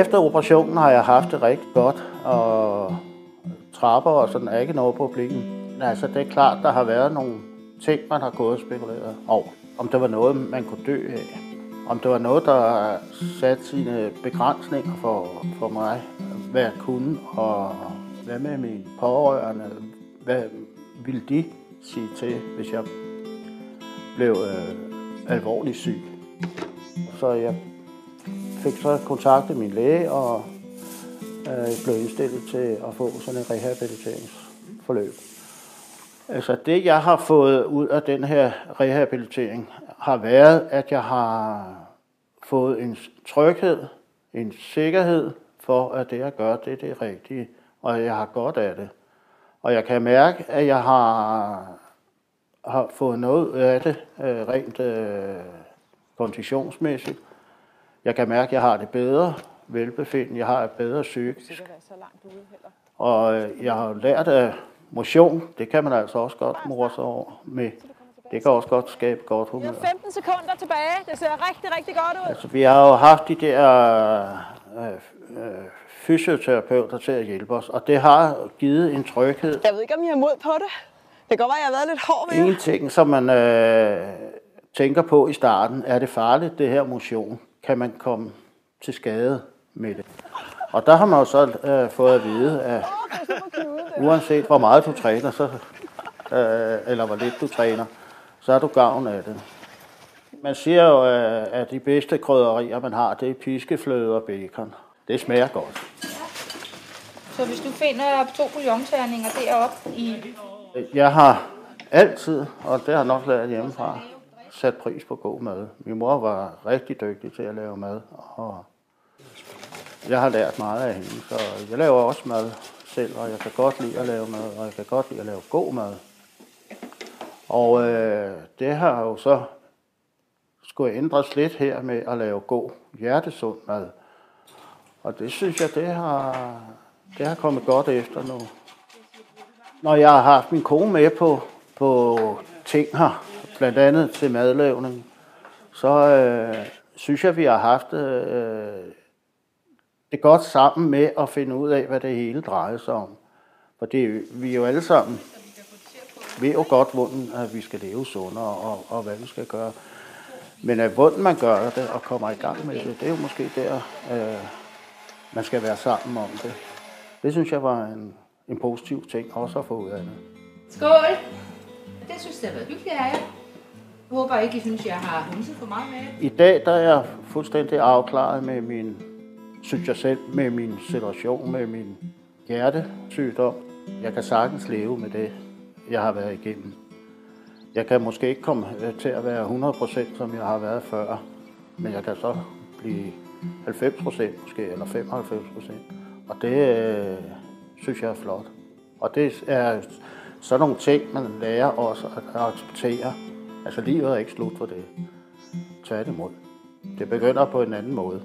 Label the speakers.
Speaker 1: efter operationen har jeg haft det rigtig godt, og trapper og sådan er ikke noget problem. Men altså, det er klart, der har været nogle ting, man har gået og spekuleret over. Om det var noget, man kunne dø af. Om det var noget, der satte sine begrænsninger for, for mig, hvad jeg kunne, og hvad med mine pårørende, hvad ville de sige til, hvis jeg blev øh, alvorligt syg. Så jeg fik så kontaktet min læge og øh, blev indstillet til at få sådan en rehabiliteringsforløb. Altså det, jeg har fået ud af den her rehabilitering, har været, at jeg har fået en tryghed, en sikkerhed for, at det, jeg gør, det er det rigtige, og jeg har godt af det. Og jeg kan mærke, at jeg har, har fået noget af det øh, rent øh, konditionsmæssigt. Jeg kan mærke, at jeg har det bedre velbefindende, jeg har et bedre psykisk. Og øh, jeg har lært af motion, det kan man altså også godt mor sig over med. Det kan også godt skabe godt humør.
Speaker 2: Vi har 15 sekunder tilbage. Det ser rigtig, rigtig godt ud.
Speaker 1: Altså, vi har jo haft de der øh, øh, fysioterapeuter til at hjælpe os, og det har givet en tryghed.
Speaker 2: Jeg ved ikke, om I har mod på det. Det kan godt være, jeg har været lidt hård ved.
Speaker 1: En ting, som man øh, tænker på i starten, er det farligt, det her motion? Kan man komme til skade med det? Og der har man jo så øh, fået at vide, at uanset hvor meget du træner, så, øh, eller hvor lidt du træner, så har du gavn af det. Man siger jo, øh, at de bedste krydderier, man har, det er piskefløde og bacon. Det smager godt.
Speaker 3: Så hvis du finder to bouillonterninger deroppe i...
Speaker 1: Jeg har altid, og det har nok lært hjemmefra, sat pris på god mad. Min mor var rigtig dygtig til at lave mad, og jeg har lært meget af hende, så jeg laver også mad selv, og jeg kan godt lide at lave mad, og jeg kan godt lide at lave god mad. Og øh, det har jo så skulle ændres lidt her med at lave god hjertesund mad. Og det synes jeg, det har, det har kommet godt efter nu. Når jeg har haft min kone med på, på ting her, blandt andet til madlavning, så øh, synes jeg, vi har haft øh, det godt sammen med at finde ud af, hvad det hele drejer sig om. For det, vi er jo alle sammen ved jo godt, hvordan at vi skal leve sundere og, og hvad vi skal gøre. Men at hvordan man gør det og kommer i gang med det, det er jo måske der, øh, man skal være sammen om det. Det synes jeg var en, en positiv ting også at få ud af det.
Speaker 3: Skål! Det synes jeg har været hyggeligt af jer. Håber ikke, I synes, jeg har hunset for meget med
Speaker 1: I dag der er jeg fuldstændig afklaret med min, synes jeg selv, med min situation, med min hjertesygdom. Jeg kan sagtens leve med det, jeg har været igennem. Jeg kan måske ikke komme øh, til at være 100% som jeg har været før, men jeg kan så blive 90% måske, eller 95%. Og det øh, synes jeg er flot. Og det er sådan nogle ting, man lærer også at acceptere. Altså livet er ikke slut for det. Tværtimod. Det begynder på en anden måde.